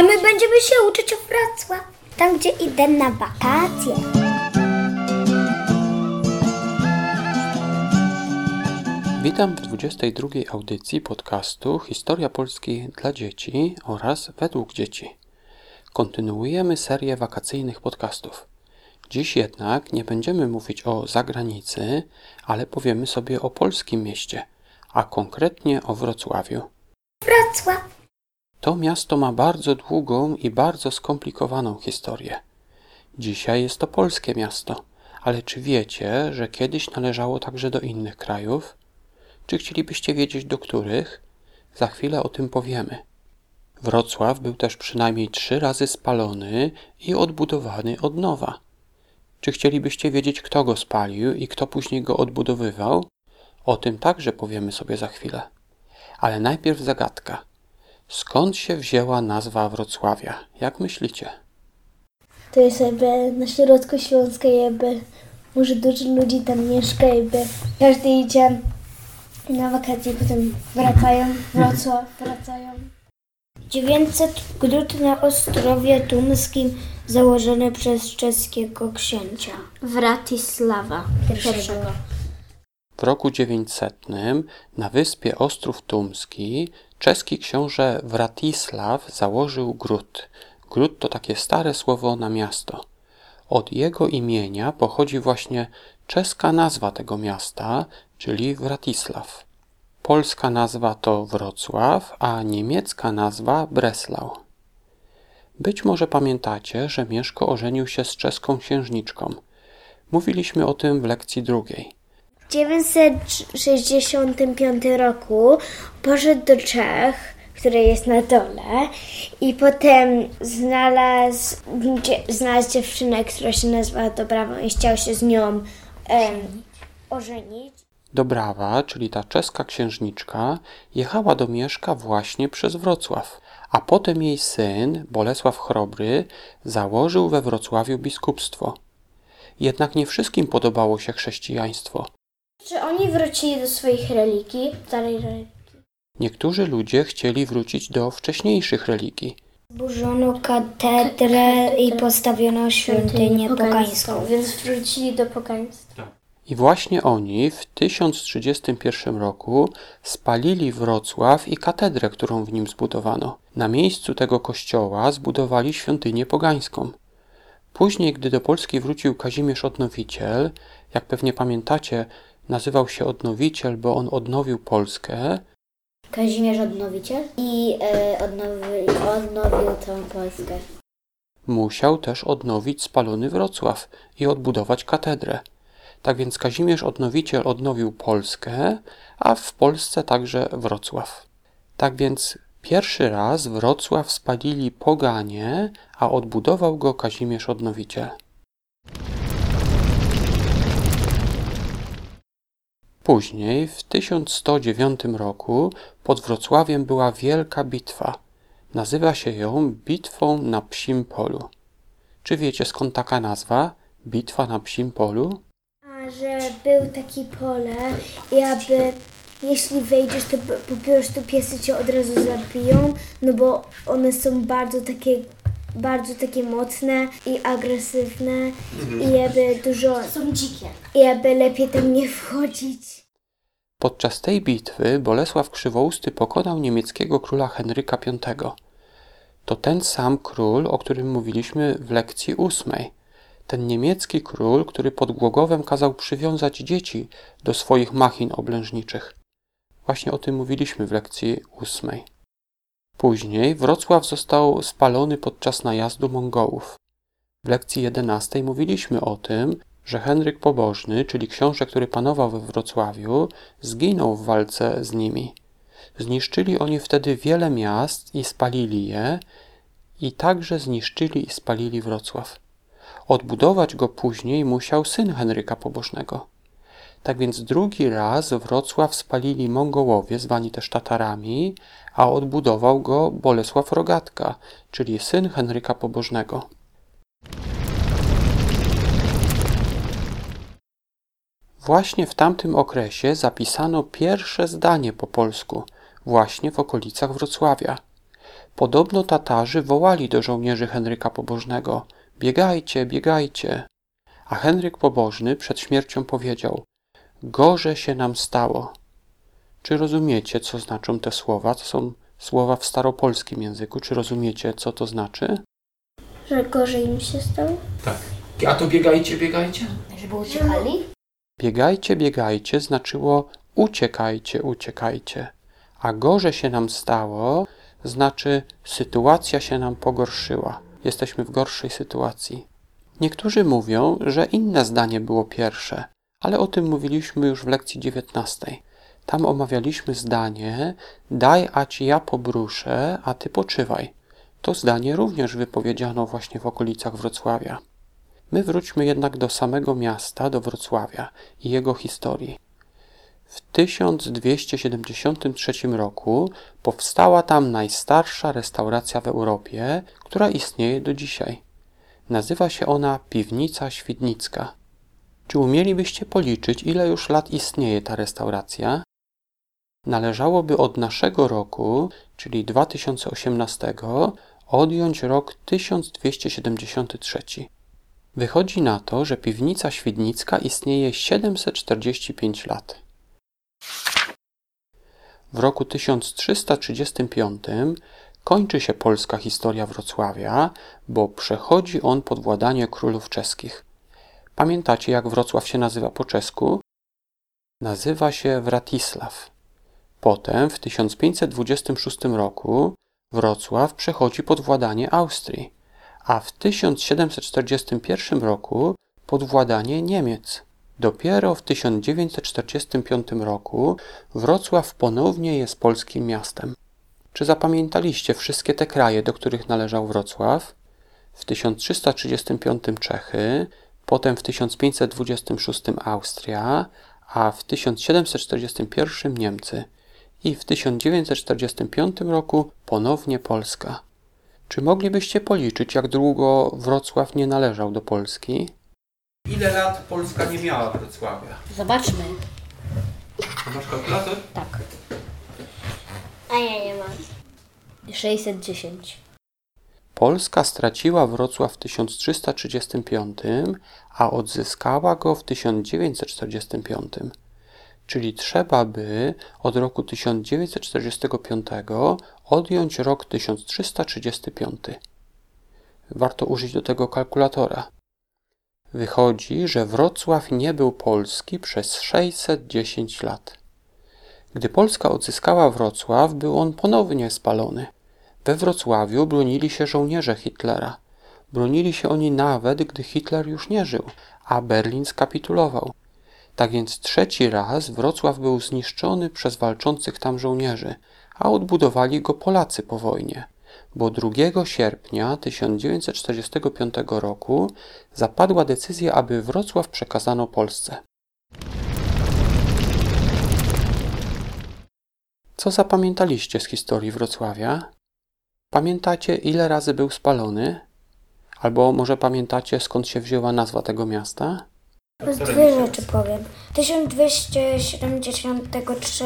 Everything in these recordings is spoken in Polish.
A my będziemy się uczyć o Wrocław, tam gdzie idę na wakacje. Witam w 22 audycji podcastu Historia Polski dla dzieci oraz według dzieci. Kontynuujemy serię wakacyjnych podcastów. Dziś jednak nie będziemy mówić o zagranicy, ale powiemy sobie o polskim mieście, a konkretnie o Wrocławiu. Wrocław. To miasto ma bardzo długą i bardzo skomplikowaną historię. Dzisiaj jest to polskie miasto, ale czy wiecie, że kiedyś należało także do innych krajów? Czy chcielibyście wiedzieć do których? Za chwilę o tym powiemy. Wrocław był też przynajmniej trzy razy spalony i odbudowany od nowa. Czy chcielibyście wiedzieć, kto go spalił i kto później go odbudowywał? O tym także powiemy sobie za chwilę. Ale najpierw zagadka. Skąd się wzięła nazwa Wrocławia? Jak myślicie? To jest jakby na środku Śląska, jakby może dużo ludzi tam mieszka, jakby każdy idzie na wakacje, potem wracają, Wrocław, wracają. 900 grud na Ostrowie Tumskim założone przez czeskiego księcia. Wratisława pierwszego. W roku 900 na wyspie Ostrów Tumski czeski książę Wratisław założył gród. Gród to takie stare słowo na miasto. Od jego imienia pochodzi właśnie czeska nazwa tego miasta, czyli Wratisław. Polska nazwa to Wrocław, a niemiecka nazwa Breslau. Być może pamiętacie, że Mieszko ożenił się z czeską księżniczką. Mówiliśmy o tym w lekcji drugiej. W 965 roku poszedł do Czech, które jest na dole i potem znalazł, znalazł dziewczynę, która się nazywa Dobrawą i chciał się z nią em, ożenić. Dobrawa, czyli ta czeska księżniczka, jechała do Mieszka właśnie przez Wrocław, a potem jej syn, Bolesław Chrobry, założył we Wrocławiu biskupstwo. Jednak nie wszystkim podobało się chrześcijaństwo. Czy oni wrócili do swoich religii, starej religii? Niektórzy ludzie chcieli wrócić do wcześniejszych religii. Zburzono katedrę i postawiono świątynię pogańską. Więc wrócili do pogaństwa. I właśnie oni w 1031 roku spalili Wrocław i katedrę, którą w nim zbudowano. Na miejscu tego kościoła zbudowali świątynię pogańską. Później, gdy do Polski wrócił Kazimierz Odnowiciel, jak pewnie pamiętacie, nazywał się Odnowiciel, bo on odnowił Polskę, Kazimierz Odnowiciel i e, odnowi, odnowił tą Polskę. musiał też odnowić spalony Wrocław i odbudować katedrę. Tak więc Kazimierz Odnowiciel odnowił Polskę, a w Polsce także Wrocław. Tak więc pierwszy raz Wrocław spalili poganie, a odbudował go Kazimierz Odnowiciel. Później, w 1109 roku, pod Wrocławiem była wielka bitwa. Nazywa się ją Bitwą na Psim Polu. Czy wiecie skąd taka nazwa? Bitwa na Psim Polu? A że był taki pole i aby jeśli wejdziesz, to po- prostu piesy cię od razu zabiją, no bo one są bardzo takie, bardzo takie mocne i agresywne i aby dużo, Są dzikie. i aby lepiej tam nie wchodzić. Podczas tej bitwy Bolesław Krzywousty pokonał niemieckiego króla Henryka V. To ten sam król, o którym mówiliśmy w lekcji ósmej. Ten niemiecki król, który pod Głogowem kazał przywiązać dzieci do swoich machin oblężniczych. Właśnie o tym mówiliśmy w lekcji ósmej. Później Wrocław został spalony podczas najazdu Mongołów. W lekcji jedenastej mówiliśmy o tym, że Henryk Pobożny, czyli książę, który panował we Wrocławiu, zginął w walce z nimi. Zniszczyli oni wtedy wiele miast i spalili je, i także zniszczyli i spalili Wrocław. Odbudować go później musiał syn Henryka Pobożnego. Tak więc drugi raz Wrocław spalili Mongołowie, zwani też Tatarami, a odbudował go Bolesław Rogatka, czyli syn Henryka Pobożnego. Właśnie w tamtym okresie zapisano pierwsze zdanie po polsku, właśnie w okolicach Wrocławia. Podobno Tatarzy wołali do żołnierzy Henryka Pobożnego: Biegajcie, biegajcie. A Henryk Pobożny przed śmiercią powiedział: Gorze się nam stało. Czy rozumiecie, co znaczą te słowa? To są słowa w staropolskim języku. Czy rozumiecie, co to znaczy? Że gorzej im się stało? Tak. A to biegajcie, biegajcie? Żeby uciekali? Biegajcie, biegajcie znaczyło uciekajcie, uciekajcie. A gorze się nam stało znaczy sytuacja się nam pogorszyła. Jesteśmy w gorszej sytuacji. Niektórzy mówią, że inne zdanie było pierwsze, ale o tym mówiliśmy już w lekcji 19. Tam omawialiśmy zdanie daj, a ci ja pobruszę, a ty poczywaj. To zdanie również wypowiedziano właśnie w okolicach Wrocławia. My wróćmy jednak do samego miasta, do Wrocławia i jego historii. W 1273 roku powstała tam najstarsza restauracja w Europie, która istnieje do dzisiaj. Nazywa się ona Piwnica Świdnicka. Czy umielibyście policzyć, ile już lat istnieje ta restauracja? Należałoby od naszego roku, czyli 2018, odjąć rok 1273. Wychodzi na to, że piwnica świdnicka istnieje 745 lat. W roku 1335 kończy się polska historia Wrocławia, bo przechodzi on pod władanie królów czeskich. Pamiętacie, jak Wrocław się nazywa po czesku? Nazywa się Wratisław. Potem w 1526 roku Wrocław przechodzi pod władanie Austrii, a w 1741 roku pod władanie Niemiec. Dopiero w 1945 roku Wrocław ponownie jest polskim miastem. Czy zapamiętaliście wszystkie te kraje, do których należał Wrocław? W 1335 Czechy, potem w 1526 Austria, a w 1741 Niemcy i w 1945 roku ponownie Polska. Czy moglibyście policzyć, jak długo Wrocław nie należał do Polski? Ile lat Polska nie miała Wrocławia? Zobaczmy. A masz kalkulator? Tak. A ja nie mam. 610. Polska straciła Wrocław w 1335, a odzyskała go w 1945. Czyli trzeba by od roku 1945 odjąć rok 1335. Warto użyć do tego kalkulatora. Wychodzi, że Wrocław nie był polski przez 610 lat. Gdy Polska odzyskała Wrocław, był on ponownie spalony. We Wrocławiu bronili się żołnierze Hitlera. Bronili się oni nawet, gdy Hitler już nie żył, a Berlin skapitulował. Tak więc trzeci raz Wrocław był zniszczony przez walczących tam żołnierzy, a odbudowali go Polacy po wojnie, bo 2 sierpnia 1945 roku zapadła decyzja, aby Wrocław przekazano Polsce. Co zapamiętaliście z historii Wrocławia? Pamiętacie, ile razy był spalony? Albo może pamiętacie, skąd się wzięła nazwa tego miasta? Z dwie rzeczy powiem. 1273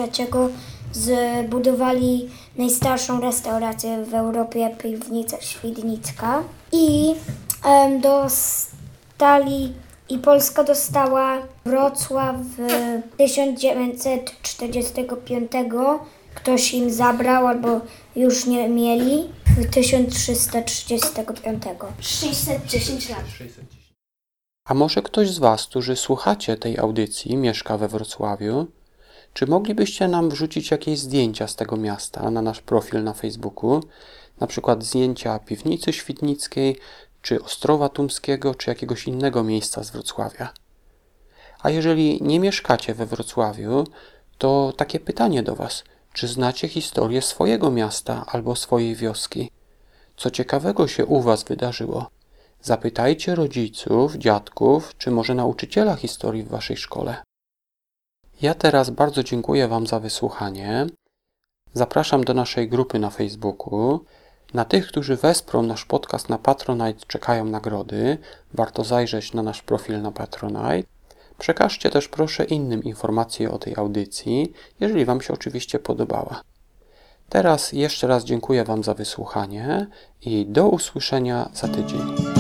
zbudowali najstarszą restaurację w Europie, piwnica Świdnicka i em, dostali i Polska dostała Wrocław w 1945. Ktoś im zabrał albo już nie mieli w 1335. 610 lat. A może ktoś z Was, którzy słuchacie tej audycji, mieszka we Wrocławiu? Czy moglibyście nam wrzucić jakieś zdjęcia z tego miasta na nasz profil na Facebooku? Na przykład zdjęcia piwnicy świdnickiej, czy Ostrowa Tumskiego, czy jakiegoś innego miejsca z Wrocławia. A jeżeli nie mieszkacie we Wrocławiu, to takie pytanie do Was: czy znacie historię swojego miasta albo swojej wioski? Co ciekawego się u Was wydarzyło? Zapytajcie rodziców, dziadków, czy może nauczyciela historii w Waszej szkole. Ja teraz bardzo dziękuję Wam za wysłuchanie. Zapraszam do naszej grupy na Facebooku. Na tych, którzy wesprą nasz podcast na Patronite, czekają nagrody. Warto zajrzeć na nasz profil na Patronite. Przekażcie też proszę innym informacje o tej audycji, jeżeli Wam się oczywiście podobała. Teraz jeszcze raz dziękuję Wam za wysłuchanie i do usłyszenia za tydzień.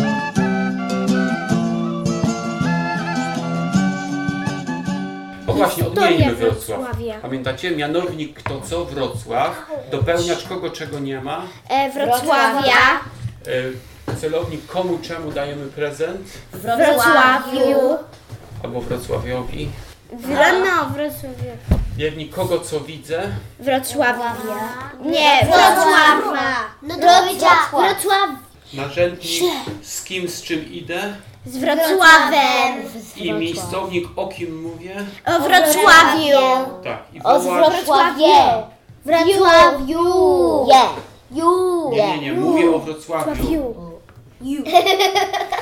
Właśnie, odmienimy Wrocław. Wrocławia. Pamiętacie? Mianownik to co? Wrocław. Dopełniacz kogo, czego nie ma. E, Wrocławia. E, Celownik komu, czemu dajemy prezent. Wrocławiu. Albo Wrocławiowi. No, Wrocławia. Wiernik kogo, co widzę. Wrocławia. Nie, Wrocławia. No Wrocław. Wrocław. Narzędnik z kim, z czym idę. Z Wrocławem. I miejscownik o kim mówię. O Wrocławiu. Tak. I O wołacz. Wrocławie. Wrocławiu. Je. Ju. Nie, nie, nie. Mówię o Wrocławiu. Ju.